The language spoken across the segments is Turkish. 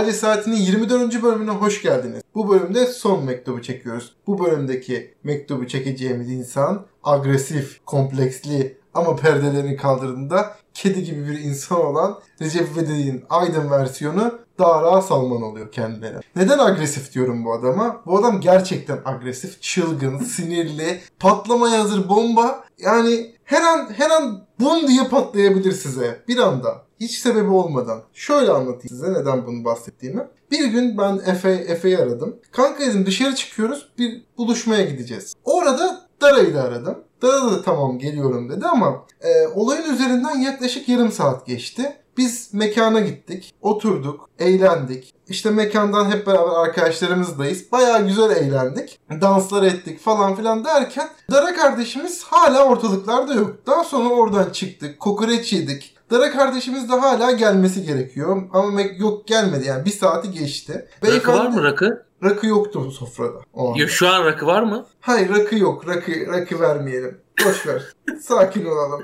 Cahil Saati'nin 24. bölümüne hoş geldiniz. Bu bölümde son mektubu çekiyoruz. Bu bölümdeki mektubu çekeceğimiz insan agresif, kompleksli ama perdelerini kaldırdığında kedi gibi bir insan olan Recep İvedik'in Aydın versiyonu Dara Salman oluyor kendilerine. Neden agresif diyorum bu adama? Bu adam gerçekten agresif, çılgın, sinirli, patlamaya hazır bomba. Yani her an her an bum diye patlayabilir size bir anda. Hiç sebebi olmadan. Şöyle anlatayım size neden bunu bahsettiğimi. Bir gün ben Efe, Efe'yi aradım. Kanka dedim dışarı çıkıyoruz bir buluşmaya gideceğiz. Orada Dara'yı da aradım. Dara da tamam geliyorum dedi ama e, olayın üzerinden yaklaşık yarım saat geçti. Biz mekana gittik, oturduk, eğlendik. İşte mekandan hep beraber arkadaşlarımızdayız. Bayağı güzel eğlendik. Danslar ettik falan filan derken Dara kardeşimiz hala ortalıklarda yok. Daha sonra oradan çıktık, kokoreç yedik. Dara kardeşimiz de hala gelmesi gerekiyor. Ama yok gelmedi yani bir saati geçti. Rakı Beyefendi, var mı rakı? Rakı yoktu sofrada. O ya şu an rakı var mı? Hayır rakı yok. Rakı, rakı vermeyelim. Boş ver. Sakin olalım.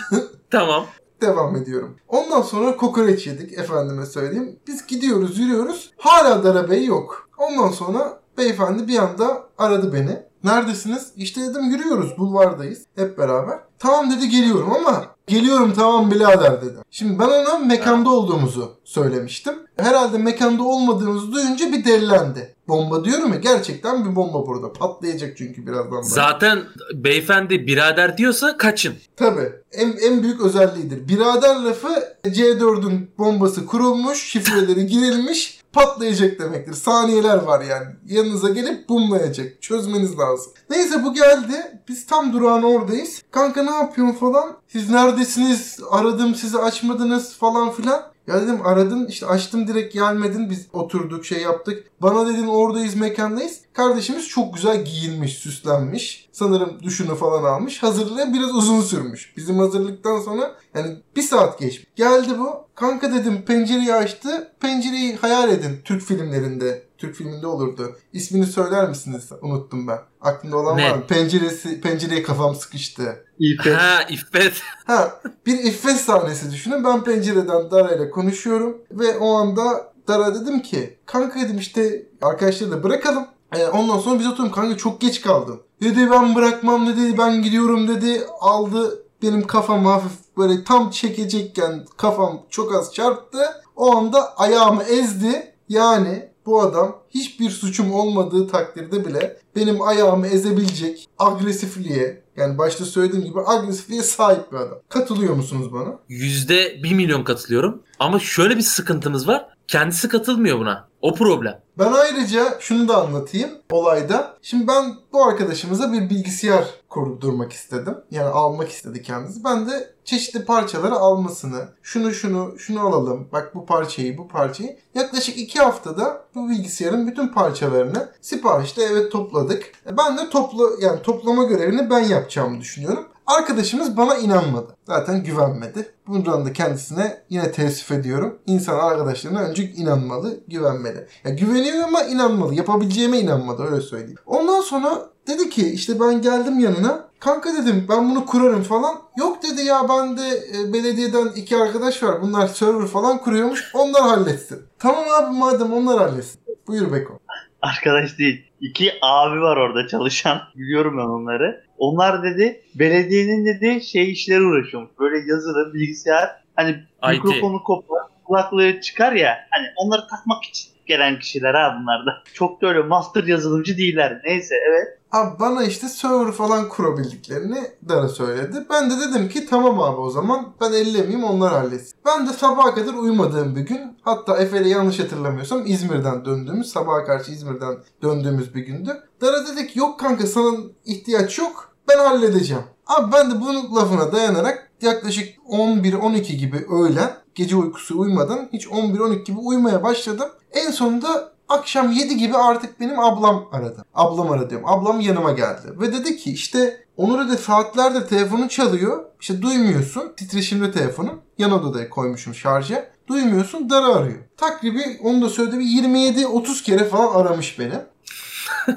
tamam. Devam ediyorum. Ondan sonra kokoreç yedik efendime söyleyeyim. Biz gidiyoruz yürüyoruz. Hala Dara Bey yok. Ondan sonra beyefendi bir anda aradı beni. Neredesiniz? İşte dedim yürüyoruz bulvardayız hep beraber. Tamam dedi geliyorum ama geliyorum tamam birader dedi. Şimdi ben ona mekanda olduğumuzu söylemiştim. Herhalde mekanda olmadığımızı duyunca bir delilendi. Bomba diyorum ya gerçekten bir bomba burada. Patlayacak çünkü birazdan. Daha. Zaten beyefendi birader diyorsa kaçın. Tabii. En, en büyük özelliğidir. Birader lafı C4'ün bombası kurulmuş, şifreleri girilmiş patlayacak demektir. Saniyeler var yani. Yanınıza gelip bumlayacak. Çözmeniz lazım. Neyse bu geldi. Biz tam durağın oradayız. Kanka ne yapıyorsun falan. Siz neredesiniz? Aradım sizi açmadınız falan filan. Ya dedim aradın işte açtım direkt gelmedin biz oturduk şey yaptık. Bana dedin oradayız mekandayız. Kardeşimiz çok güzel giyinmiş süslenmiş. Sanırım duşunu falan almış. Hazırlığı biraz uzun sürmüş. Bizim hazırlıktan sonra yani bir saat geçmiş. Geldi bu. Kanka dedim pencereyi açtı. Pencereyi hayal edin Türk filmlerinde. Türk filminde olurdu. İsmini söyler misiniz? Unuttum ben. Aklında olan ne? var mı? Penceresi, pencereye kafam sıkıştı. İffet. Ha İffet. Ha bir İffet sahnesi düşünün. Ben pencereden Dara ile konuşuyorum. Ve o anda Dara dedim ki kanka dedim işte arkadaşları da bırakalım. E, ondan sonra biz oturduk kanka çok geç kaldın. Dedi ben bırakmam dedi ben gidiyorum dedi. Aldı benim kafam hafif böyle tam çekecekken kafam çok az çarptı. O anda ayağımı ezdi. Yani bu adam hiçbir suçum olmadığı takdirde bile benim ayağımı ezebilecek agresifliğe yani başta söylediğim gibi agresifliğe sahip bir adam. Katılıyor musunuz bana? Yüzde bir milyon katılıyorum. Ama şöyle bir sıkıntımız var. Kendisi katılmıyor buna. O problem. Ben ayrıca şunu da anlatayım olayda. Şimdi ben bu arkadaşımıza bir bilgisayar kurdurmak istedim. Yani almak istedi kendisi. Ben de çeşitli parçaları almasını, şunu şunu şunu alalım, bak bu parçayı bu parçayı. Yaklaşık iki haftada bu bilgisayarın bütün parçalarını siparişte eve topladık. Ben de topla yani toplama görevini ben yapacağımı düşünüyorum. Arkadaşımız bana inanmadı. Zaten güvenmedi. Bundan da kendisine yine teessüf ediyorum. İnsan arkadaşlarına önce inanmalı, güvenmeli. Ya güveniyor ama inanmalı. Yapabileceğime inanmadı öyle söyleyeyim. Ondan sonra dedi ki işte ben geldim yanına. Kanka dedim ben bunu kurarım falan. Yok dedi ya ben de e, belediyeden iki arkadaş var. Bunlar server falan kuruyormuş. Onlar halletsin. Tamam abi madem onlar halletsin. Buyur Beko. Arkadaş değil. İki abi var orada çalışan. Biliyorum ben onları. Onlar dedi belediyenin dedi şey işleri uğraşıyormuş. Böyle yazılı bilgisayar hani IT. mikrofonu kopar kulaklığı çıkar ya hani onları takmak için gelen kişiler ha bunlar da. Çok da öyle master yazılımcı değiller. Neyse evet. Abi bana işte server falan kurabildiklerini Dara söyledi. Ben de dedim ki tamam abi o zaman ben ellemeyeyim onlar halletsin. Ben de sabaha kadar uyumadığım bir gün hatta Efe'yle yanlış hatırlamıyorsam İzmir'den döndüğümüz sabaha karşı İzmir'den döndüğümüz bir gündü. Dara dedik yok kanka sana ihtiyaç yok ben halledeceğim. Abi ben de bunun lafına dayanarak yaklaşık 11-12 gibi öğlen gece uykusu uymadan hiç 11-12 gibi uyumaya başladım. En sonunda akşam 7 gibi artık benim ablam aradı. Ablam aradı Ablam yanıma geldi. Ve dedi ki işte Onur dedi saatlerdir telefonun çalıyor. İşte duymuyorsun. Titreşimli telefonum. Yan odada koymuşum şarja. Duymuyorsun. Dara arıyor. Takribi onu da söyledi bir 27-30 kere falan aramış beni.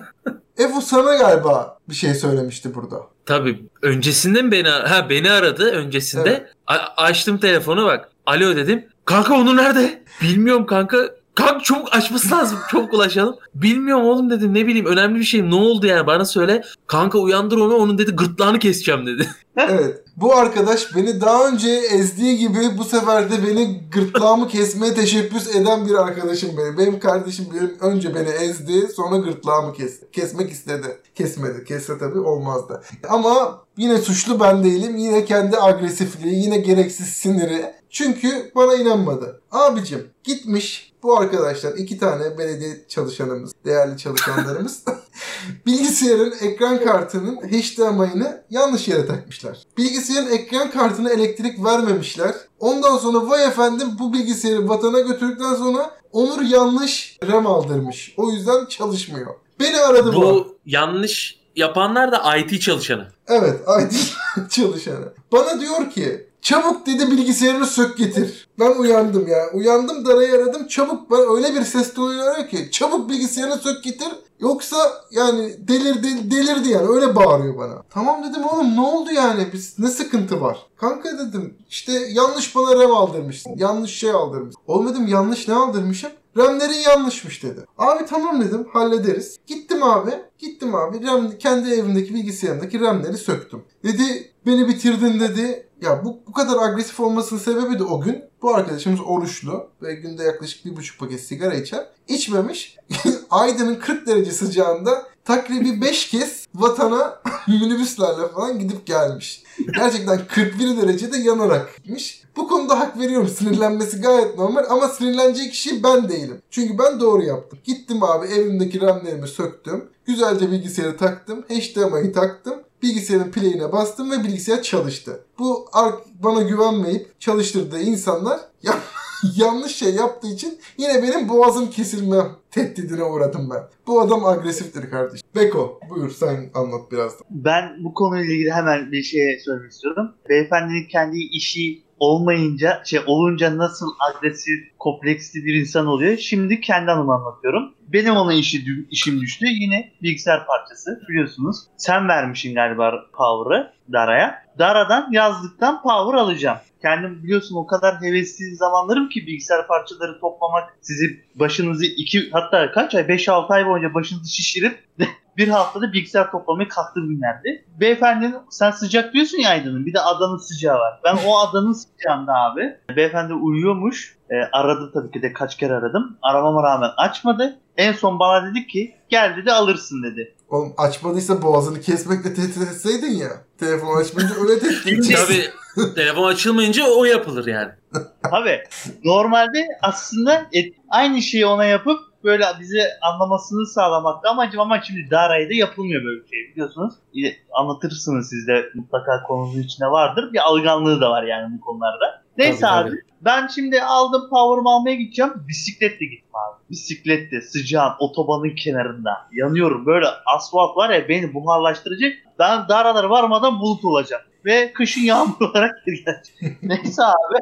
Efu sana galiba bir şey söylemişti burada. Tabii. Öncesinde mi beni ha beni aradı öncesinde. Evet. A- açtım telefonu bak. Alo dedim. Kanka onu nerede? Bilmiyorum kanka. Kanka çabuk açması lazım. Çabuk ulaşalım. Bilmiyorum oğlum dedim. Ne bileyim önemli bir şey. Ne oldu yani bana söyle. Kanka uyandır onu. Onun dedi gırtlağını keseceğim dedi. evet. Bu arkadaş beni daha önce ezdiği gibi bu sefer de beni gırtlağımı kesmeye teşebbüs eden bir arkadaşım benim. Benim kardeşim benim önce beni ezdi sonra gırtlağımı kesti. Kesmek istedi. Kesmedi. Kesse tabii olmazdı. Ama yine suçlu ben değilim. Yine kendi agresifliği, yine gereksiz siniri. Çünkü bana inanmadı. Abicim gitmiş bu arkadaşlar iki tane belediye çalışanımız, değerli çalışanlarımız bilgisayarın ekran kartının HDMI'ını yanlış yere takmışlar. Bilgisayarın ekran kartına elektrik vermemişler. Ondan sonra vay efendim bu bilgisayarı vatana götürdükten sonra Onur yanlış RAM aldırmış. O yüzden çalışmıyor. Beni aradı bu. Bu yanlış yapanlar da IT çalışanı. Evet IT çalışanı. Bana diyor ki Çabuk dedi bilgisayarını sök getir. Ben uyandım ya. Uyandım Dara'yı aradım. Çabuk ben öyle bir ses duyuyor ki. Çabuk bilgisayarını sök getir. Yoksa yani delirdi, delirdi yani öyle bağırıyor bana. Tamam dedim oğlum ne oldu yani biz ne sıkıntı var? Kanka dedim işte yanlış bana RAM aldırmışsın. Yanlış şey aldırmışsın. Oğlum dedim yanlış ne aldırmışım? RAM'lerin yanlışmış dedi. Abi tamam dedim hallederiz. Gittim abi. Gittim abi. RAM, kendi evimdeki bilgisayarımdaki RAM'leri söktüm. Dedi beni bitirdin dedi. Ya bu, bu kadar agresif olmasının sebebi de o gün bu arkadaşımız oruçlu ve günde yaklaşık bir buçuk paket sigara içer. İçmemiş. Aydın'ın 40 derece sıcağında takribi 5 kez vatana minibüslerle falan gidip gelmiş. Gerçekten 41 derecede yanarak gitmiş. Bu konuda hak veriyorum. Sinirlenmesi gayet normal ama sinirlenecek kişi ben değilim. Çünkü ben doğru yaptım. Gittim abi evimdeki RAM'lerimi söktüm. Güzelce bilgisayarı taktım. HDMI'yi taktım bilgisayarın play'ine bastım ve bilgisayar çalıştı. Bu bana güvenmeyip çalıştırdığı insanlar ya, yanlış şey yaptığı için yine benim boğazım kesilme tehdidine uğradım ben. Bu adam agresiftir kardeş. Beko buyur sen anlat biraz da. Ben bu konuyla ilgili hemen bir şey söylemek istiyorum. Beyefendinin kendi işi olmayınca şey olunca nasıl agresif, kompleksli bir insan oluyor. Şimdi kendi anımı anlatıyorum. Benim ona işi, işim düştü. Yine bilgisayar parçası biliyorsunuz. Sen vermişsin galiba Power'ı Dara'ya. Dara'dan yazdıktan Power alacağım. Kendim biliyorsun o kadar hevesli zamanlarım ki bilgisayar parçaları toplamak sizi başınızı iki hatta kaç ay 5-6 ay boyunca başınızı şişirip bir haftada bilgisayar toplamaya kalktığım günlerdi. Beyefendinin sen sıcak diyorsun ya Aydın'ın bir de adanın sıcağı var. Ben o adanın sıcağında abi. Beyefendi uyuyormuş. E, aradı tabii ki de kaç kere aradım. Aramama rağmen açmadı. En son bana dedi ki gel dedi alırsın dedi. Oğlum açmadıysa boğazını kesmekle tehdit etseydin ya. Telefon açmayınca öyle tehdit edeceksin. Tabii telefon açılmayınca o yapılır yani. Tabii. Normalde aslında et, aynı şeyi ona yapıp böyle bize anlamasını sağlamakta amacım ama şimdi Dara'ya da yapılmıyor böyle bir şey biliyorsunuz. Anlatırsınız siz de mutlaka konunun içinde vardır. Bir algınlığı da var yani bu konularda. Neyse tabii, abi tabii. ben şimdi aldım power'ımı almaya gideceğim. Bisikletle gittim abi. Bisikletle sıcağın otobanın kenarında yanıyorum. Böyle asfalt var ya beni buharlaştıracak. Ben Daralara varmadan bulut olacağım. Ve kışın yağmur olarak geri gelecek. Neyse abi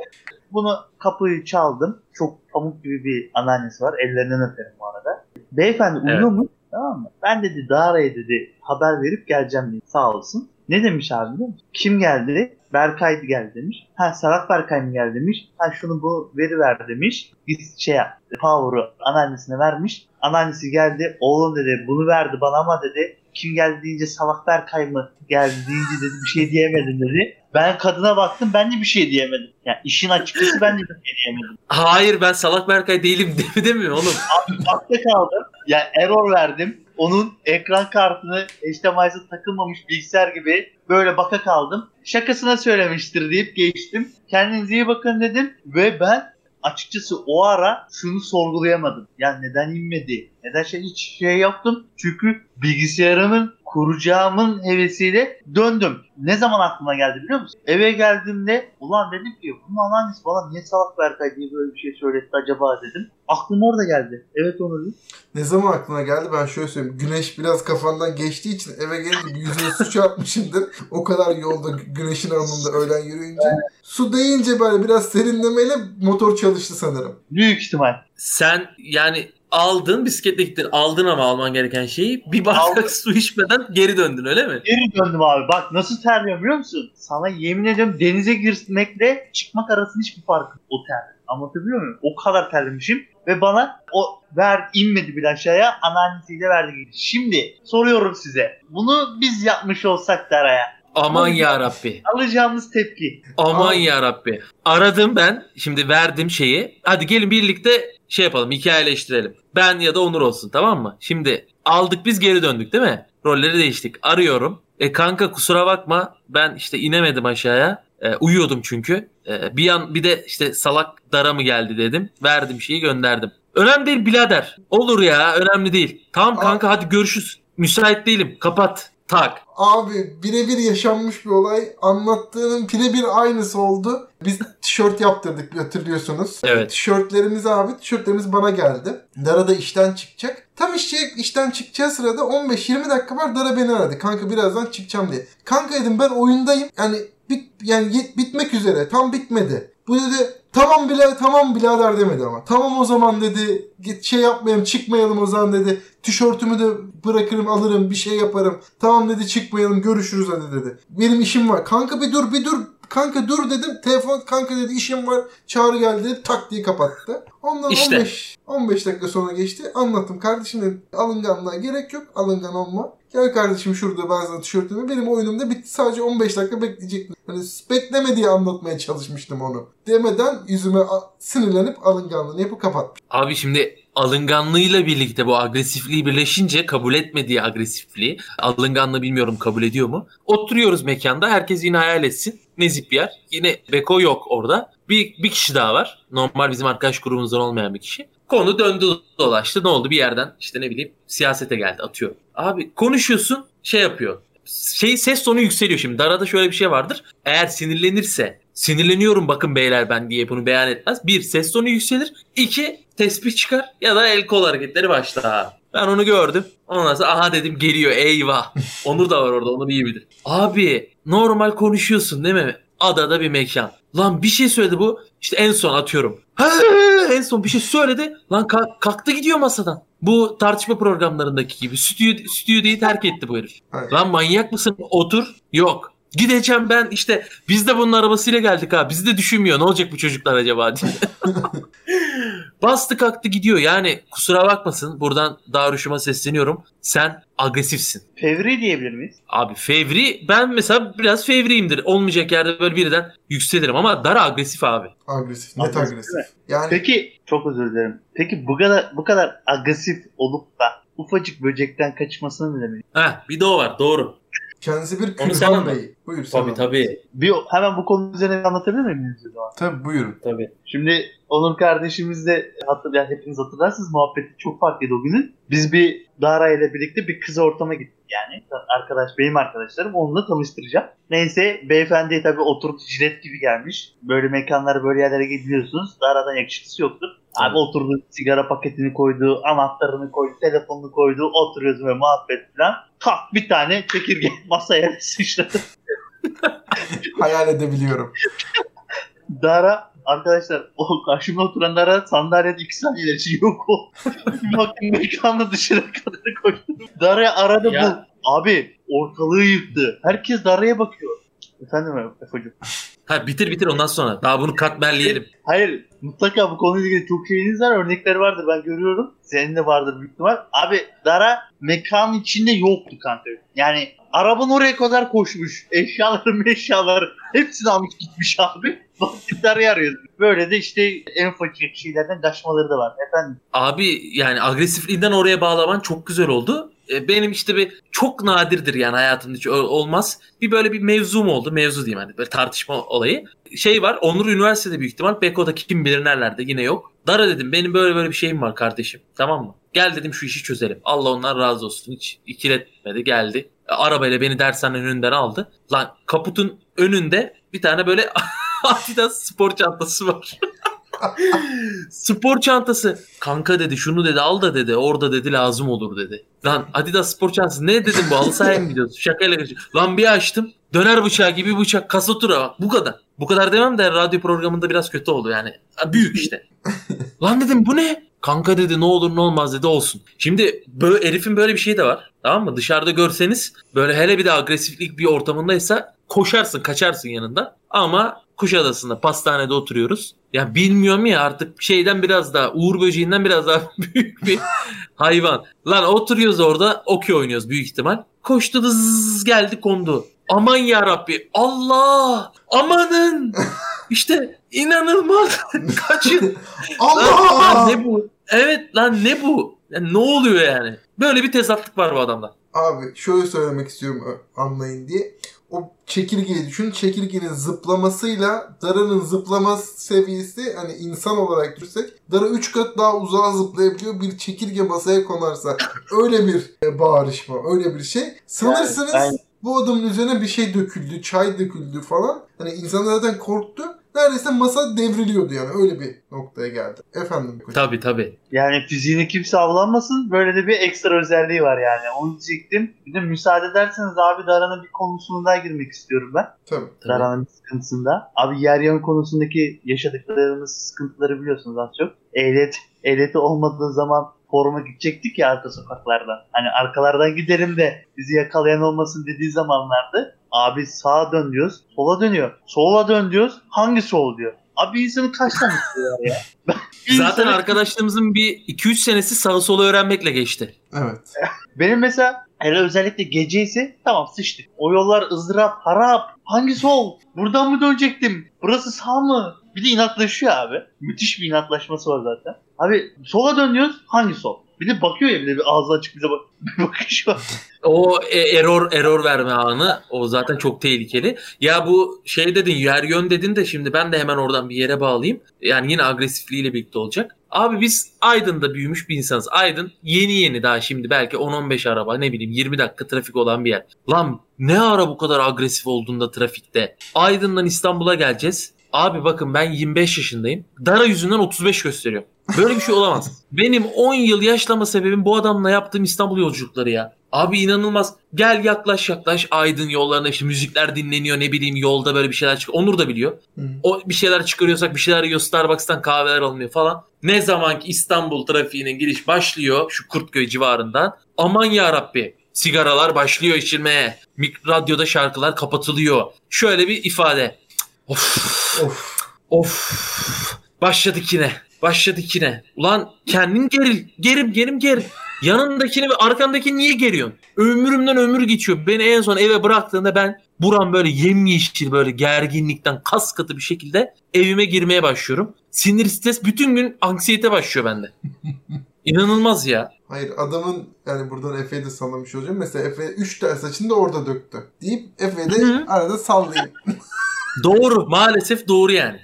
bunu kapıyı çaldım. Çok pamuk gibi bir anneannesi var. Ellerinden öperim bu arada. Beyefendi uyuyor evet. mu? Tamam mı? Ben dedi Dara'ya dedi haber verip geleceğim dedi. Sağ olsun. Ne demiş abi biliyor musun? Kim geldi? Berkay geldi demiş. Ha Sarat Berkay mı geldi demiş. Ha şunu bu veri ver demiş. Biz şey Power'ı anneannesine vermiş. Anneannesi geldi. Oğlum dedi bunu verdi bana ama dedi kim geldi deyince Salak Berkay mı geldi deyince dedi bir şey diyemedim dedi. Ben kadına baktım ben de bir şey diyemedim. Yani işin açıkçası ben de bir şey diyemedim. Hayır ben Salak Berkay değilim demiyor oğlum. Abi bakta kaldım. Yani error verdim. Onun ekran kartını HDMI'si takılmamış bilgisayar gibi böyle baka kaldım. Şakasına söylemiştir deyip geçtim. Kendinize iyi bakın dedim ve ben açıkçası o ara şunu sorgulayamadım. Ya neden inmedi? Neden şey hiç şey yaptım? Çünkü bilgisayarımın kuracağımın hevesiyle döndüm. Ne zaman aklıma geldi biliyor musun? Eve geldiğimde ulan dedim ki bunun anneannesi bana niye salak Berkay diye böyle bir şey söyletti acaba dedim. Aklım orada geldi. Evet onu dedim. Ne zaman aklına geldi ben şöyle söyleyeyim. Güneş biraz kafandan geçtiği için eve gelince yüzüne su çarpmışımdır. O kadar yolda güneşin alnında öğlen yürüyünce. Su değince böyle biraz serinlemeyle motor çalıştı sanırım. Büyük ihtimal. Sen yani aldın bisikletle gittin aldın ama alman gereken şeyi bir bardak su içmeden geri döndün öyle mi? Geri döndüm abi. Bak nasıl terliyorum biliyor musun? Sana yemin ediyorum denize girmekle çıkmak arasında hiçbir fark yok. O ter. Anlatabiliyor muyum? O kadar terlemişim. Ve bana o ver inmedi bile aşağıya. Anneannesiyle verdi. Şimdi soruyorum size. Bunu biz yapmış olsak Dara'ya. Aman ya Rabbi. Alacağımız tepki. Aman ya Rabbi. Aradım ben. Şimdi verdim şeyi. Hadi gelin birlikte şey yapalım. Hikayeleştirelim. Ben ya da Onur olsun tamam mı? Şimdi aldık biz geri döndük değil mi? Rolleri değiştik. Arıyorum. E kanka kusura bakma ben işte inemedim aşağıya. E, uyuyordum çünkü. E, bir an bir de işte salak dara mı geldi dedim. Verdim şeyi gönderdim. Önemli değil birader. Olur ya önemli değil. Tamam kanka hadi görüşürüz. Müsait değilim. Kapat. Tak. Abi birebir yaşanmış bir olay. Anlattığının birebir aynısı oldu. Biz tişört yaptırdık hatırlıyorsunuz. Evet. Tişörtlerimiz abi, tişörtlerimiz bana geldi. Dara da işten çıkacak. Tam işte işten çıkacağı sırada 15-20 dakika var Dara beni aradı. Kanka birazdan çıkacağım diye. Kanka dedim ben oyundayım. Yani bit, yani bitmek üzere. Tam bitmedi. Bu dedi tamam bile tamam birader demedi ama. Tamam o zaman dedi git şey yapmayalım çıkmayalım o zaman dedi. Tişörtümü de bırakırım alırım bir şey yaparım. Tamam dedi çıkmayalım görüşürüz hadi dedi. Benim işim var. Kanka bir dur bir dur. Kanka dur dedim. Telefon kanka dedi işim var. Çağrı geldi dedi. Tak diye kapattı. Ondan İşte. 15 15 dakika sonra geçti. Anlattım. Kardeşim dedim alınganlığa gerek yok. Alıngan olma. Gel kardeşim şurada ben sana tişörtümü. Benim oyunum da bitti. Sadece 15 dakika bekleyecektim. Hani bekleme diye anlatmaya çalışmıştım onu. Demeden yüzüme sinirlenip alınganlığını yapıp kapattım. Abi şimdi alınganlığıyla birlikte bu agresifliği birleşince kabul etmediği agresifliği alınganlığı bilmiyorum kabul ediyor mu? Oturuyoruz mekanda herkes yine hayal etsin. Nezip bir yer. Yine Beko yok orada. Bir, bir kişi daha var. Normal bizim arkadaş grubumuzdan olmayan bir kişi. Konu döndü dolaştı. Ne oldu? Bir yerden işte ne bileyim siyasete geldi atıyor. Abi konuşuyorsun şey yapıyor. Şey ses tonu yükseliyor şimdi. Darada şöyle bir şey vardır. Eğer sinirlenirse sinirleniyorum bakın beyler ben diye bunu beyan etmez. Bir ses tonu yükselir. İki tespih çıkar ya da el kol hareketleri başlar. Ben onu gördüm. Ondan sonra aha dedim geliyor eyvah. Onur da var orada Onur iyi bilir. Abi normal konuşuyorsun değil mi? Adada bir mekan. Lan bir şey söyledi bu. İşte en son atıyorum. Ha, en son bir şey söyledi. Lan ka- kalktı gidiyor masadan. Bu tartışma programlarındaki gibi. Stüdyo, stüdyoyu terk etti bu herif. Evet. Lan manyak mısın? Otur. Yok. Gideceğim ben işte biz de bunun arabasıyla geldik ha. Bizi de düşünmüyor. Ne olacak bu çocuklar acaba diye. Bastı kalktı gidiyor. Yani kusura bakmasın. Buradan Darüşşüm'e sesleniyorum. Sen agresifsin. Fevri diyebilir miyiz? Abi fevri ben mesela biraz fevriyimdir. Olmayacak yerde böyle birden yükselirim ama Dara agresif abi. Agresif. Net Agresif, agresif. Yani Peki çok özür dilerim. Peki bu kadar bu kadar agresif olup da ufacık böcekten kaçmasına ne demek? Heh bir de o var doğru. Kendisi bir anlat. bey. Buyur sen Tabii tabii. Bir hemen bu konu üzerine anlatabilir miyim? Tabii buyurun. Tabii. Şimdi Onur kardeşimiz de hatırlayan hepiniz hatırlarsınız muhabbeti çok farklıydı o günün. Biz bir Dara ile birlikte bir kız ortama gittik yani. Arkadaş benim arkadaşlarım onunla tanıştıracağım. Neyse beyefendi tabii oturup jilet gibi gelmiş. Böyle mekanlara böyle yerlere gidiyorsunuz. Dara'dan yakışıklısı yoktur. Abi oturdu sigara paketini koydu, anahtarını koydu, telefonunu koydu, oturuyoruz ve muhabbet falan. Tak bir tane çekirge masaya sıçradı. Hayal edebiliyorum. Dara arkadaşlar o karşımda oturan Dara sandalyede iki saniyeler için yok o. Bakın mekanla dışarı kadar koştum. Dara'ya arada Ya. bu. Abi ortalığı yıktı. Herkes Dara'ya bakıyor. Efendim Efe'cim. Ha bitir bitir ondan sonra. Daha bunu katmerleyelim. Hayır mutlaka bu konuyla ilgili çok şeyiniz var. Örnekleri vardır ben görüyorum. Senin de vardır büyük ihtimal. Abi Dara mekanın içinde yoktu kanka. Yani arabanın oraya kadar koşmuş. Eşyaları eşyaları hepsini almış gitmiş abi. Vakit Dara'yı arıyoruz. Böyle de işte en fakir şeylerden kaçmaları da var. Efendim Abi yani agresifliğinden oraya bağlaman çok güzel oldu. E, Benim işte bir çok nadirdir yani hayatımda hiç olmaz. Bir böyle bir mevzum oldu. Mevzu diyeyim hani böyle tartışma olayı. Şey var Onur Üniversitede büyük ihtimal. Beko'da kim bilir nerelerde yine yok. Dara dedim benim böyle böyle bir şeyim var kardeşim. Tamam mı? Gel dedim şu işi çözelim. Allah ondan razı olsun. Hiç ikiletmedi geldi. E, Arabayla beni dershanenin önünden aldı. Lan kaputun önünde bir tane böyle Adidas spor çantası var. spor çantası. Kanka dedi şunu dedi al da dedi orada dedi lazım olur dedi. Lan Adidas spor çantası ne dedim bu halı sahaya mı gidiyoruz? Şakayla geçiyor. Lan bir açtım döner bıçağı gibi bıçak kasatura bak bu kadar. Bu kadar demem de radyo programında biraz kötü oldu yani. Büyük işte. Lan dedim bu ne? Kanka dedi ne olur ne olmaz dedi olsun. Şimdi böyle herifin böyle bir şeyi de var. Tamam mı? Dışarıda görseniz böyle hele bir de agresiflik bir ortamındaysa koşarsın kaçarsın yanında. Ama Kuşadası'nda pastanede oturuyoruz. Ya bilmiyorum ya artık şeyden biraz daha Uğur böceğinden biraz daha büyük bir hayvan. Lan oturuyoruz orada okey oynuyoruz büyük ihtimal. Koştu hızz geldi kondu. Aman ya Rabbi Allah amanın işte inanılmaz kaçın. Allah! Lan, ne bu? Evet lan ne bu? Yani ne oluyor yani? Böyle bir tezatlık var bu adamda. Abi şöyle söylemek istiyorum anlayın diye. O çekirgeyi düşün. Çekirgenin zıplamasıyla Dara'nın zıplama seviyesi hani insan olarak düşünsek Dara 3 kat daha uzağa zıplayabiliyor. Bir çekirge masaya konarsa öyle bir e, bağırışma, öyle bir şey. Sanırsınız Yani ben- bu adamın üzerine bir şey döküldü, çay döküldü falan. Hani insanlar zaten korktu. Neredeyse masa devriliyordu yani öyle bir noktaya geldi. Efendim. Tabii tabii. Yani fiziğini kimse avlanmasın. Böyle de bir ekstra özelliği var yani. Onu diyecektim. Bir de müsaade ederseniz abi Dara'nın bir konusuna daha girmek istiyorum ben. Tabii. Dara'nın sıkıntısında. Abi yer yan konusundaki yaşadıklarımız sıkıntıları biliyorsunuz az çok. Ehliyet, ehliyeti olmadığı zaman foruma gidecektik ya arka sokaklardan. Hani arkalardan gidelim de bizi yakalayan olmasın dediği zamanlarda abi sağa dön diyoruz, sola dönüyor. Sola dön diyoruz, hangi sol diyor. Abi insanın kaç tane ya? Zaten arkadaşlarımızın bir 2-3 senesi sağı solu öğrenmekle geçti. Evet. Benim mesela hele özellikle gece ise tamam sıçtık. O yollar ızdırap, harap. Hangi sol? Buradan mı dönecektim? Burası sağ mı? Bir de inatlaşıyor abi. Müthiş bir inatlaşması var zaten. Abi sola dönüyoruz. Hangi sol? Bir de bakıyor ya bir de bir ağzı açık bize bak bir bakış var. O e, error error verme anı o zaten çok tehlikeli. Ya bu şey dedin yer yön dedin de şimdi ben de hemen oradan bir yere bağlayayım. Yani yine agresifliğiyle birlikte olacak. Abi biz Aydın'da büyümüş bir insanız. Aydın yeni yeni daha şimdi belki 10-15 araba ne bileyim 20 dakika trafik olan bir yer. Lan ne ara bu kadar agresif olduğunda trafikte? Aydın'dan İstanbul'a geleceğiz. Abi bakın ben 25 yaşındayım. Dara yüzünden 35 gösteriyor. Böyle bir şey olamaz. Benim 10 yıl yaşlama sebebim bu adamla yaptığım İstanbul yolculukları ya. Abi inanılmaz. Gel yaklaş yaklaş Aydın yollarına işte müzikler dinleniyor ne bileyim yolda böyle bir şeyler çıkıyor. Onur da biliyor. O bir şeyler çıkarıyorsak bir şeyler yiyor Starbucks'tan kahveler alınıyor falan. Ne zaman ki İstanbul trafiğinin giriş başlıyor şu Kurtköy civarından. Aman ya Rabbi sigaralar başlıyor içilmeye. Radyoda şarkılar kapatılıyor. Şöyle bir ifade. Of. Of. Of. Başladık yine. Başladık yine. Ulan kendin geril. Gerim gerim ger. Yanındakini ve arkandakini niye geriyorsun? Ömrümden ömür geçiyor. Beni en son eve bıraktığında ben buram böyle yemyeşil böyle gerginlikten kas katı bir şekilde evime girmeye başlıyorum. Sinir stres bütün gün anksiyete başlıyor bende. İnanılmaz ya. Hayır adamın yani buradan Efe'ye de sallamış olacağım. Mesela Efe 3 tane saçını da orada döktü. Deyip Efe de arada sallayayım. Doğru. Maalesef doğru yani.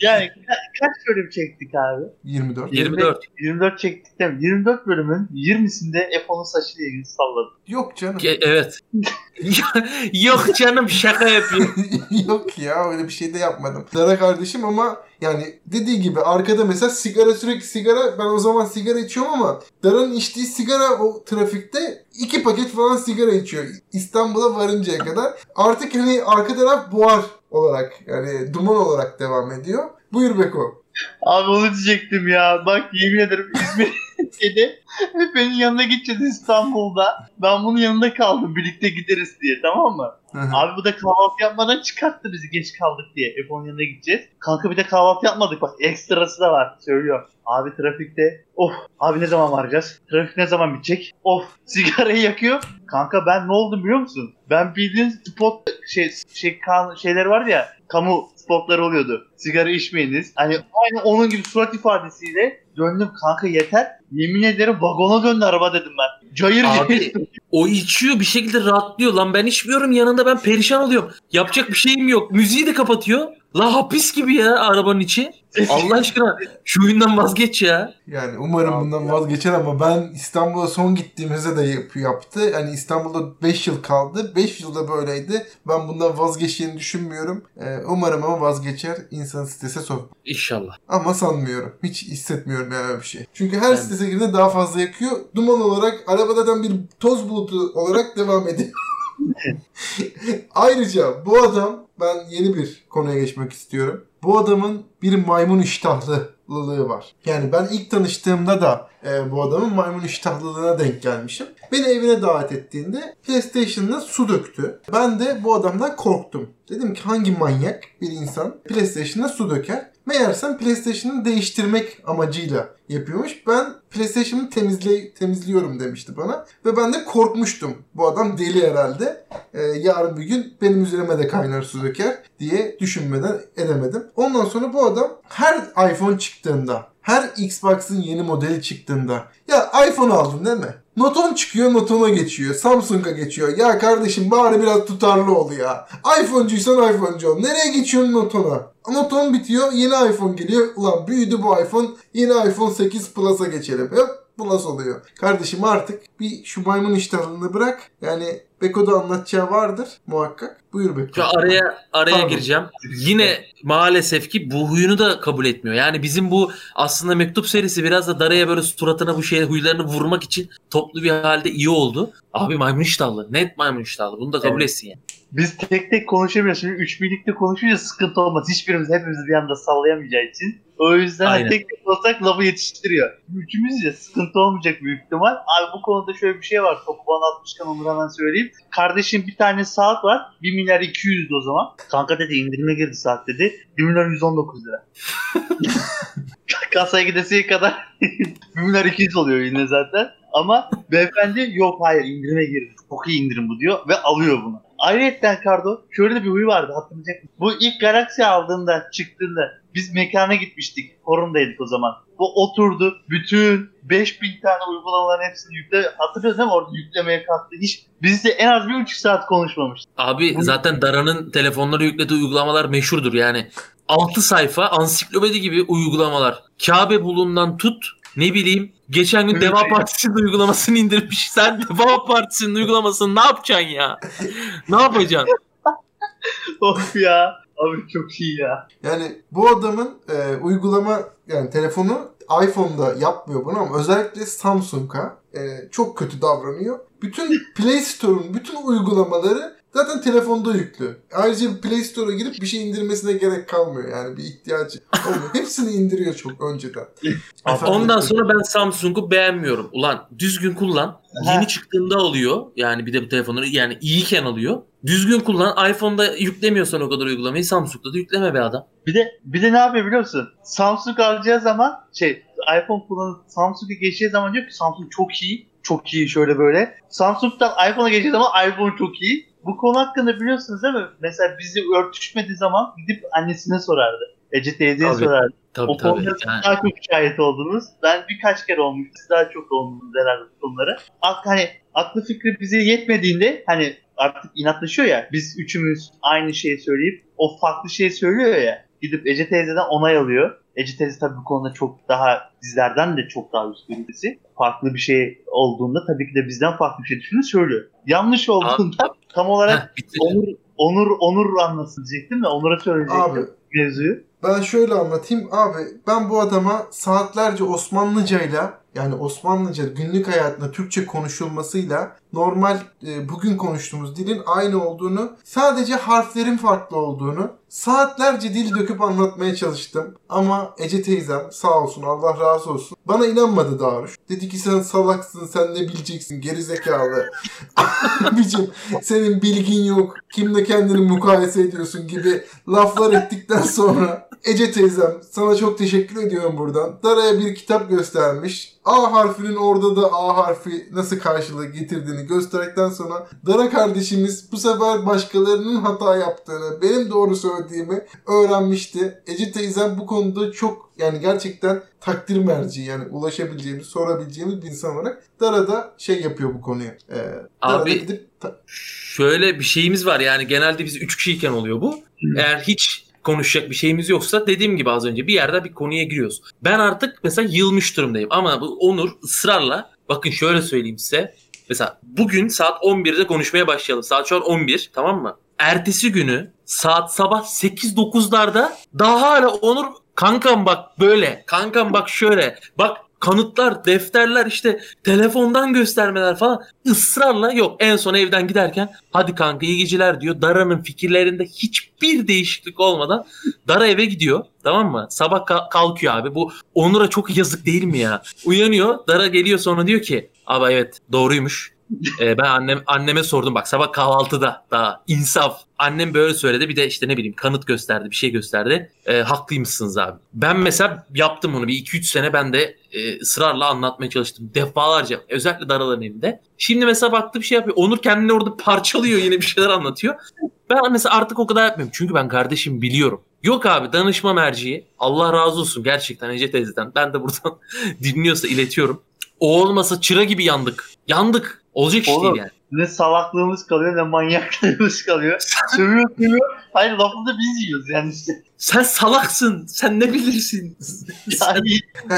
Yani ka- kaç bölüm çektik abi? 24. 24. 24 çektik değil mi? 24 bölümün 20'sinde F10'un saçıyla ilgili salladım. Yok canım. Ge- Evet. Yok canım şaka yapıyor. Yok ya öyle bir şey de yapmadım. Dara kardeşim ama yani dediği gibi arkada mesela sigara sürekli sigara ben o zaman sigara içiyorum ama Dara'nın içtiği sigara o trafikte iki paket falan sigara içiyor. İstanbul'a varıncaya kadar. Artık hani arka taraf buhar olarak yani duman olarak devam ediyor. Buyur Beko. Abi onu diyecektim ya. Bak yemin ederim İzmir'de Efe'nin yanına gideceğiz İstanbul'da. Ben bunun yanında kaldım birlikte gideriz diye tamam mı? Hı hı. Abi bu da kahvaltı yapmadan çıkarttı bizi geç kaldık diye. F10'un yanına gideceğiz. Kanka bir de kahvaltı yapmadık bak ekstrası da var söylüyorum. Abi trafikte of abi ne zaman varacağız? Trafik ne zaman bitecek? Of sigarayı yakıyor. Kanka ben ne oldum biliyor musun? Ben bildiğin spot şey, şey kan, şeyler vardı ya kamu spotları oluyordu. Sigara içmeyiniz. Hani aynı onun gibi surat ifadesiyle döndüm kanka yeter. Yemin ederim vagona döndü araba dedim ben. Cayır Abi. O içiyor bir şekilde rahatlıyor. Lan ben içmiyorum yanında ben perişan oluyorum. Yapacak bir şeyim yok. Müziği de kapatıyor. La hapis gibi ya arabanın içi. Allah aşkına şu oyundan vazgeç ya. Yani umarım bundan vazgeçer ama ben İstanbul'a son gittiğimizde de yap- yaptı. Yani İstanbul'da 5 yıl kaldı. 5 yılda böyleydi. Ben bundan vazgeçeceğini düşünmüyorum. Ee, umarım ama vazgeçer. İnsanı strese sok. İnşallah. Ama sanmıyorum. Hiç hissetmiyorum yani bir şey. Çünkü her Ben- strese girdiğinde daha fazla yakıyor. Duman olarak arabadan bir toz bulutu olarak devam ediyor. Ayrıca bu adam ben yeni bir konuya geçmek istiyorum. Bu adamın bir maymun iştahlı iştahlılığı var. Yani ben ilk tanıştığımda da e, bu adamın maymun iştahlılığına denk gelmişim. Beni evine davet ettiğinde PlayStation'ına su döktü. Ben de bu adamdan korktum. Dedim ki hangi manyak bir insan PlayStation'a su döker? Meğersem PlayStation'ı değiştirmek amacıyla yapıyormuş. Ben PlayStation'ı temizle temizliyorum demişti bana. Ve ben de korkmuştum. Bu adam deli herhalde. Ee, yarın bir gün benim üzerime de kaynar su döker diye düşünmeden edemedim. Ondan sonra bu adam her iPhone çıktığında her Xbox'ın yeni modeli çıktığında ya iPhone aldın değil mi? Noton çıkıyor Noton'a geçiyor. Samsung'a geçiyor. Ya kardeşim bari biraz tutarlı ol ya. iPhone'cuysan iPhone'cu ol. Nereye geçiyorsun Noton'a? Noton bitiyor yeni iPhone geliyor. Ulan büyüdü bu iPhone. Yeni iPhone 8 Plus'a geçelim. Hop bu nasıl oluyor? Kardeşim artık bir şu maymun iştahlığını bırak. Yani Beko'da anlatacağı vardır muhakkak. Buyur Beko. Şu araya araya Pardon. gireceğim. Yine maalesef ki bu huyunu da kabul etmiyor. Yani bizim bu aslında mektup serisi biraz da Dara'ya böyle suratına bu şey huylarını vurmak için toplu bir halde iyi oldu. Abi maymun iştahlı. Net maymun iştahlı. Bunu da kabul evet. etsin yani. Biz tek tek konuşamıyoruz. Şimdi üç birlikte konuşunca sıkıntı olmaz. Hiçbirimiz hepimiz bir anda sallayamayacağı için. O yüzden Aynen. tek tek olsak lafı yetiştiriyor. Üçümüz ya sıkıntı olmayacak büyük ihtimal. Abi bu konuda şöyle bir şey var. Topu bana atmışken onu hemen söyleyeyim. Kardeşim bir tane saat var. 1 milyar 200 o zaman. Kanka dedi indirime girdi saat dedi. 1 milyar 119 lira. Kasaya gidesiye kadar 1 milyar 200 oluyor yine zaten. Ama beyefendi yok hayır indirime girdi. Çok iyi indirim bu diyor ve alıyor bunu. Ayrıca Kardo şöyle bir huyu vardı hatırlayacak mısın? Bu ilk Galaxy aldığında çıktığında biz mekana gitmiştik. Forumdaydık o zaman. Bu oturdu. Bütün 5000 tane uygulamaların hepsini yükle. Hatırlıyorsun değil mi? Orada yüklemeye kalktı. Hiç bizde en az bir buçuk saat konuşmamıştık. Abi Bunu... zaten Dara'nın telefonlara yüklediği uygulamalar meşhurdur yani. 6 sayfa ansiklopedi gibi uygulamalar. Kabe bulundan tut ne bileyim geçen gün Deva Partisi'nin uygulamasını indirmiş. Sen Deva Partisi'nin uygulamasını ne yapacaksın ya? Ne yapacaksın? of ya. Abi çok iyi ya. Yani bu adamın e, uygulama yani telefonu iPhone'da yapmıyor bunu ama özellikle Samsung'a e, çok kötü davranıyor. Bütün Play Store'un bütün uygulamaları Zaten telefonda yüklü. Ayrıca Play Store'a girip bir şey indirmesine gerek kalmıyor. Yani bir ihtiyacı olmuyor. Hepsini indiriyor çok önceden. Ondan sonra ben Samsung'u beğenmiyorum. Ulan düzgün kullan. Yeni çıktığında alıyor. Yani bir de bu telefonları yani iyiyken alıyor. Düzgün kullan. iPhone'da yüklemiyorsan o kadar uygulamayı Samsung'da da yükleme be adam. Bir de bir de ne yapıyor biliyor musun? Samsung alacağı zaman şey iPhone kullanıp Samsung'a geçeceği zaman diyor ki Samsung çok iyi. Çok iyi şöyle böyle. Samsung'dan iPhone'a geçeceği zaman iPhone çok iyi bu konu hakkında biliyorsunuz değil mi? Mesela bizi örtüşmediği zaman gidip annesine sorardı. Ece teyzeye tabii, sorardı. Tabii, o konuda yani. daha çok şahit oldunuz. Ben birkaç kere olmuş. Siz daha çok oldunuz herhalde konulara. Ak, hani aklı fikri bize yetmediğinde hani artık inatlaşıyor ya. Biz üçümüz aynı şeyi söyleyip o farklı şeyi söylüyor ya. Gidip Ece teyzeden onay alıyor. Ece teyze tabii bu konuda çok daha bizlerden de çok daha üst birisi. Farklı bir şey olduğunda tabii ki de bizden farklı bir şey düşünür söylüyor. Yanlış olduğunda tam olarak Heh, Onur Onur Onur anlasın diyecektim de Onur'a söyleyecektim. Abi, mevzuyu. Ben şöyle anlatayım. Abi ben bu adama saatlerce Osmanlıcayla yani Osmanlıca günlük hayatında Türkçe konuşulmasıyla normal e, bugün konuştuğumuz dilin aynı olduğunu, sadece harflerin farklı olduğunu saatlerce dil döküp anlatmaya çalıştım. Ama Ece teyzem sağ olsun Allah razı olsun bana inanmadı Daruş. Dedi ki sen salaksın sen ne bileceksin gerizekalı. Abicim senin bilgin yok. Kimle kendini mukayese ediyorsun gibi laflar ettikten sonra Ece teyzem sana çok teşekkür ediyorum buradan. Dara'ya bir kitap göstermiş. A harfinin orada da A harfi nasıl karşılığı getirdiğini gösterdikten sonra Dara kardeşimiz bu sefer başkalarının hata yaptığını, benim doğru söylediğimi öğrenmişti. Ece teyzem bu konuda çok yani gerçekten takdir merci yani ulaşabileceğimiz, sorabileceğimiz bir insan olarak Dara da şey yapıyor bu konuyu. Ee, Abi gidip ta- şöyle bir şeyimiz var yani genelde biz 3 kişiyken oluyor bu. Eğer hiç konuşacak bir şeyimiz yoksa dediğim gibi az önce bir yerde bir konuya giriyoruz. Ben artık mesela yılmış durumdayım ama bu Onur ısrarla bakın şöyle söyleyeyim size. Mesela bugün saat 11'de konuşmaya başlayalım. Saat şu an 11 tamam mı? Ertesi günü saat sabah 8-9'larda daha hala Onur kankam bak böyle kankam bak şöyle bak kanıtlar, defterler işte telefondan göstermeler falan ısrarla yok. En son evden giderken hadi kanka iyi geceler diyor. Dara'nın fikirlerinde hiçbir değişiklik olmadan Dara eve gidiyor. Tamam mı? Sabah kalkıyor abi. Bu Onur'a çok yazık değil mi ya? Uyanıyor. Dara geliyor sonra diyor ki abi evet doğruymuş ee, ben annem anneme sordum bak sabah kahvaltıda daha insaf. Annem böyle söyledi bir de işte ne bileyim kanıt gösterdi bir şey gösterdi. Ee, haklıymışsınız abi. Ben mesela yaptım onu bir 2-3 sene ben de e, ısrarla anlatmaya çalıştım. Defalarca özellikle Daraların evinde. Şimdi mesela baktı bir şey yapıyor. Onur kendini orada parçalıyor yine bir şeyler anlatıyor. Ben mesela artık o kadar yapmıyorum. Çünkü ben kardeşim biliyorum. Yok abi danışma merciği. Allah razı olsun gerçekten Ece teyzeden. Ben de buradan dinliyorsa iletiyorum. O olmasa çıra gibi yandık. Yandık. Olacak iş değil yani. Ne salaklığımız kalıyor ne manyaklığımız kalıyor. sövüyor sövüyor. Hayır lafını da biz yiyoruz yani işte. Sen salaksın. Sen ne bilirsin? yani...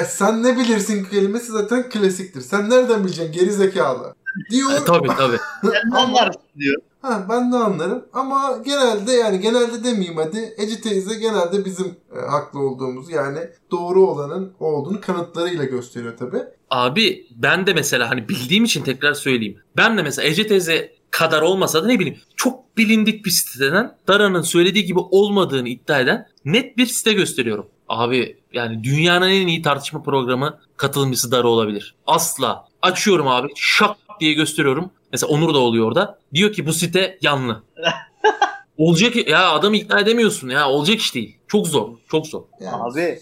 sen ne bilirsin kelimesi zaten klasiktir. Sen nereden bileceksin geri zekalı? Diyor. E, tabii tabii. Sen anlarsın diyor. Ha, ben de anlarım ama genelde yani genelde demeyeyim hadi Ece teyze genelde bizim e, haklı olduğumuz yani doğru olanın olduğunu kanıtlarıyla gösteriyor tabi. Abi ben de mesela hani bildiğim için tekrar söyleyeyim. Ben de mesela Ece teyze kadar olmasa da ne bileyim çok bilindik bir siteden Dara'nın söylediği gibi olmadığını iddia eden net bir site gösteriyorum. Abi yani dünyanın en iyi tartışma programı katılımcısı Dara olabilir. Asla. Açıyorum abi şak diye gösteriyorum. Mesela Onur da oluyor orada. Diyor ki bu site yanlı. olacak ya adamı ikna edemiyorsun ya olacak iş değil. Çok zor. Çok zor. Yani. Abi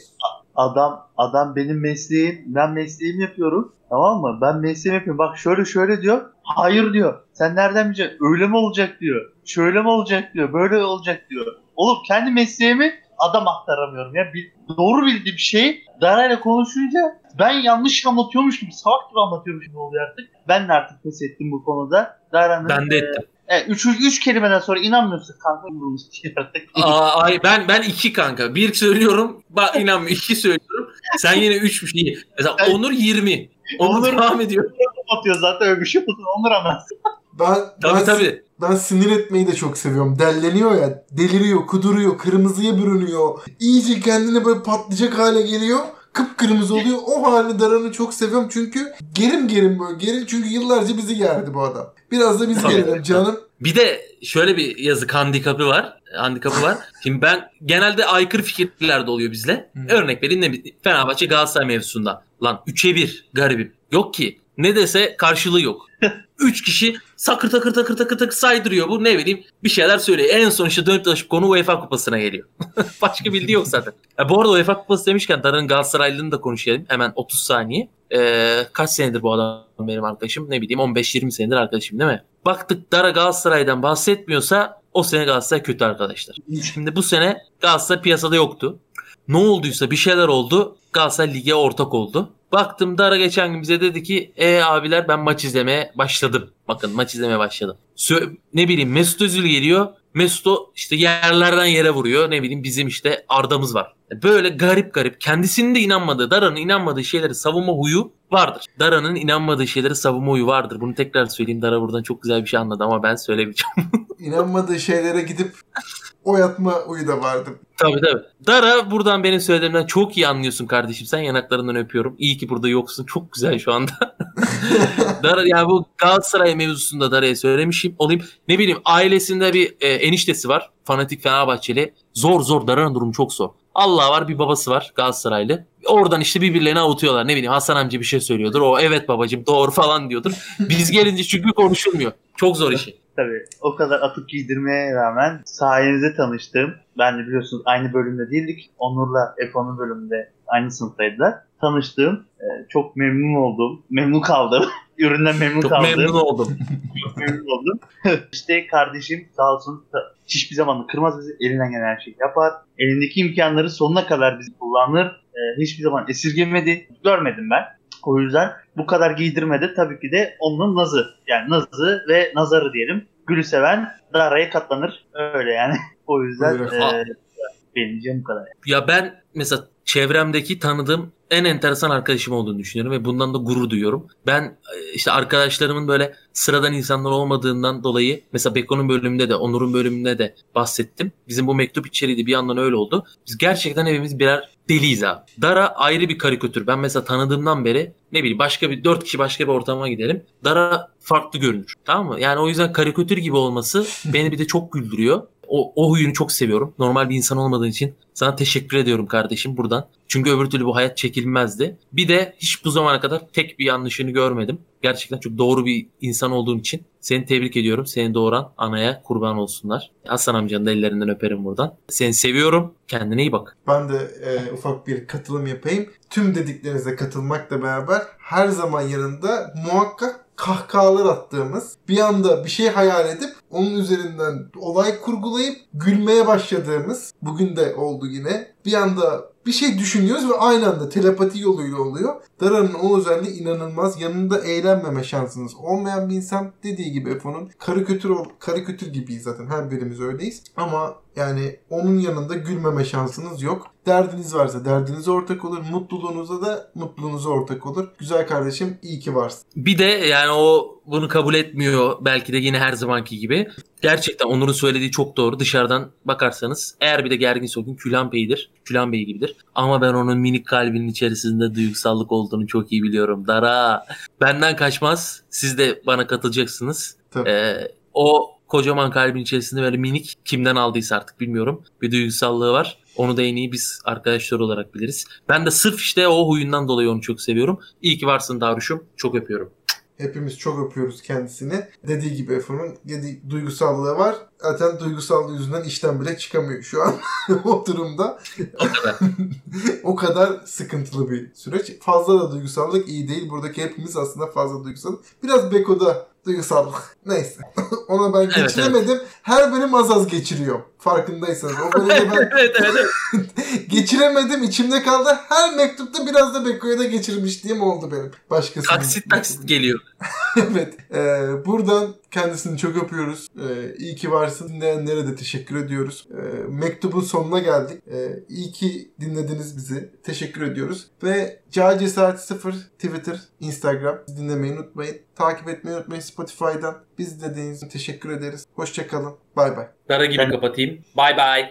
adam adam benim mesleğim ben mesleğimi yapıyorum tamam mı? Ben mesleğimi yapıyorum. Bak şöyle şöyle diyor. Hayır diyor. Sen nereden bileceksin? Öyle mi olacak diyor. Şöyle mi olacak diyor. Böyle olacak diyor. Oğlum kendi mesleğimi adam aktaramıyorum ya. Bir, doğru bildiğim şey Dara'yla konuşunca ben yanlış anlatıyormuş gibi salak gibi anlatıyormuş gibi oluyor artık. Ben de artık pes ettim bu konuda. Dara'nın ben de ettim. E, üç, üç kelimeden sonra inanmıyorsun kanka artık. Aa, ay, ben ben iki kanka. Bir söylüyorum. Bak inanmıyor. iki söylüyorum. Sen yine üç bir şey. Mesela ben, Onur 20. Onur, Onur devam ediyor. Atıyor zaten öyle bir şey olsun. Onur ama. Ben, tabii ben, tabii. Ben sinir etmeyi de çok seviyorum. Delleniyor ya. Deliriyor, kuduruyor, kırmızıya bürünüyor. İyice kendine böyle patlayacak hale geliyor kıpkırmızı oluyor. O halini Daran'ı çok seviyorum çünkü gerim gerim böyle geril çünkü yıllarca bizi gerdi bu adam. Biraz da biz gelelim canım. Bir de şöyle bir yazık handikapı var. Handikapı var. Şimdi ben genelde aykırı fikirler de oluyor bizle. Hmm. Örnek vereyim ne Fenerbahçe Galatasaray mevzusunda. Lan 3'e 1 garibim. Yok ki. Ne dese karşılığı yok. Üç kişi sakır takır takır takır takır saydırıyor. Bu ne bileyim bir şeyler söylüyor. En son işte dönüp dolaşıp konu UEFA kupasına geliyor. Başka bildiği yok zaten. Ya bu arada UEFA kupası demişken Darın Galatasaraylılığını da konuşalım. Hemen 30 saniye. Ee, kaç senedir bu adam benim arkadaşım? Ne bileyim 15-20 senedir arkadaşım değil mi? Baktık Dara Galatasaray'dan bahsetmiyorsa o sene Galatasaray kötü arkadaşlar. Şimdi bu sene Galatasaray piyasada yoktu. Ne olduysa bir şeyler oldu. Galatasaray lige ortak oldu. Baktım Dara geçen gün bize dedi ki e abiler ben maç izlemeye başladım. Bakın maç izlemeye başladım. Sö- ne bileyim Mesut Özil geliyor. Mesut işte yerlerden yere vuruyor. Ne bileyim bizim işte Arda'mız var. Böyle garip garip kendisinin de inanmadığı, Dara'nın inanmadığı şeyleri savunma huyu vardır. Dara'nın inanmadığı şeyleri savunma huyu vardır. Bunu tekrar söyleyeyim. Dara buradan çok güzel bir şey anladı ama ben söylemeyeceğim. İnanmadığı şeylere gidip o yatma huyu da vardı. Tabii tabii. Dara buradan benim söylediğimden çok iyi anlıyorsun kardeşim. Sen yanaklarından öpüyorum. İyi ki burada yoksun. Çok güzel şu anda. Dara yani bu Galatasaray mevzusunda Dara'ya söylemişim olayım. Ne bileyim ailesinde bir e, eniştesi var. Fanatik Fenerbahçeli. Zor zor Dara'nın durumu çok zor. Allah var bir babası var Galatasaraylı. Oradan işte birbirlerini avutuyorlar. Ne bileyim Hasan amca bir şey söylüyordur. O evet babacım doğru falan diyordur. Biz gelince çünkü konuşulmuyor. Çok zor işi. Tabii o kadar atıp giydirmeye rağmen sayenizde tanıştım. Ben de biliyorsunuz aynı bölümde değildik. Onur'la Ekonomi bölümünde aynı sınıftaydılar. Tanıştığım, çok memnun oldum. Memnun kaldım. Üründen memnun çok kaldım. Çok memnun oldum. çok memnun oldum. İşte kardeşim sağ olsun hiçbir zaman kırmaz bizi. Elinden gelen her şeyi yapar. Elindeki imkanları sonuna kadar bizi kullanır. E, hiçbir zaman esirgemedi. Görmedim ben. O yüzden bu kadar giydirmedi tabii ki de onun nazı. Yani nazı ve nazarı diyelim. Gülü seven daraya katlanır. Öyle yani. o yüzden e, benim bu kadar. Ya ben mesela çevremdeki tanıdığım en enteresan arkadaşım olduğunu düşünüyorum ve bundan da gurur duyuyorum. Ben e, işte arkadaşlarımın böyle sıradan insanlar olmadığından dolayı mesela Beko'nun bölümünde de Onur'un bölümünde de bahsettim. Bizim bu mektup içeriği bir yandan öyle oldu. Biz gerçekten hepimiz birer deliyiz abi. Dara ayrı bir karikatür. Ben mesela tanıdığımdan beri ne bileyim başka bir dört kişi başka bir ortama gidelim. Dara farklı görünür. Tamam mı? Yani o yüzden karikatür gibi olması beni bir de çok güldürüyor. O, o huyunu çok seviyorum. Normal bir insan olmadığın için sana teşekkür ediyorum kardeşim buradan. Çünkü öbür türlü bu hayat çekilmezdi. Bir de hiç bu zamana kadar tek bir yanlışını görmedim. Gerçekten çok doğru bir insan olduğun için seni tebrik ediyorum. Seni doğuran anaya kurban olsunlar. Hasan amcanın ellerinden öperim buradan. Seni seviyorum. Kendine iyi bak. Ben de e, ufak bir katılım yapayım. Tüm dediklerinize katılmakla beraber her zaman yanında muhakkak kahkahalar attığımız, bir anda bir şey hayal edip onun üzerinden olay kurgulayıp gülmeye başladığımız, bugün de oldu yine. Bir anda bir şey düşünüyoruz ve aynı anda telepati yoluyla oluyor. Dara'nın o özelliği inanılmaz. Yanında eğlenmeme şansınız olmayan bir insan. Dediği gibi Efo'nun karikatür, karikatür gibiyiz zaten. Her birimiz öyleyiz. Ama yani onun yanında gülmeme şansınız yok. Derdiniz varsa derdinize ortak olur. Mutluluğunuza da mutluluğunuza ortak olur. Güzel kardeşim iyi ki varsın. Bir de yani o bunu kabul etmiyor belki de yine her zamanki gibi. Gerçekten Onur'un söylediği çok doğru. Dışarıdan bakarsanız eğer bir de gergin o gün Külan Bey'idir. Külan Bey gibidir. Ama ben onun minik kalbinin içerisinde duygusallık olduğunu çok iyi biliyorum. Dara benden kaçmaz. Siz de bana katılacaksınız. Tabii. Ee, o kocaman kalbin içerisinde böyle minik kimden aldıysa artık bilmiyorum. Bir duygusallığı var. Onu da en iyi biz arkadaşlar olarak biliriz. Ben de sırf işte o huyundan dolayı onu çok seviyorum. İyi ki varsın Daruş'um. Çok öpüyorum. Hepimiz çok öpüyoruz kendisini. Dediği gibi Efe'nin duygusallığı var. Zaten duygusallığı yüzünden işten bile çıkamıyor şu an o durumda. O kadar. o kadar sıkıntılı bir süreç. Fazla da duygusallık iyi değil. Buradaki hepimiz aslında fazla duygusal. Biraz Beko'da duygusallık. Neyse. Ona ben geçiremedim. Evet, evet. Her bölüm az az geçiriyor. Farkındaysanız. O bölümde ben evet, evet, evet. geçiremedim. içimde kaldı. Her mektupta biraz da Beko'ya da geçirmişliğim oldu benim. Başkası. Taksit taksit geliyor. evet. Ee, buradan kendisini çok öpüyoruz. Ee, iyi ki varsın. Dinleyenlere de teşekkür ediyoruz. Ee, mektubun sonuna geldik. Ee, iyi ki dinlediniz bizi. Teşekkür ediyoruz. Ve Ca Cesareti 0 Twitter, Instagram. Dinlemeyi unutmayın. Takip etmeyi unutmayın Spotify'dan. Biz dinlediğiniz için teşekkür ederiz. Hoşçakalın. Bay bay. Dara gibi kapatayım. Bay bay.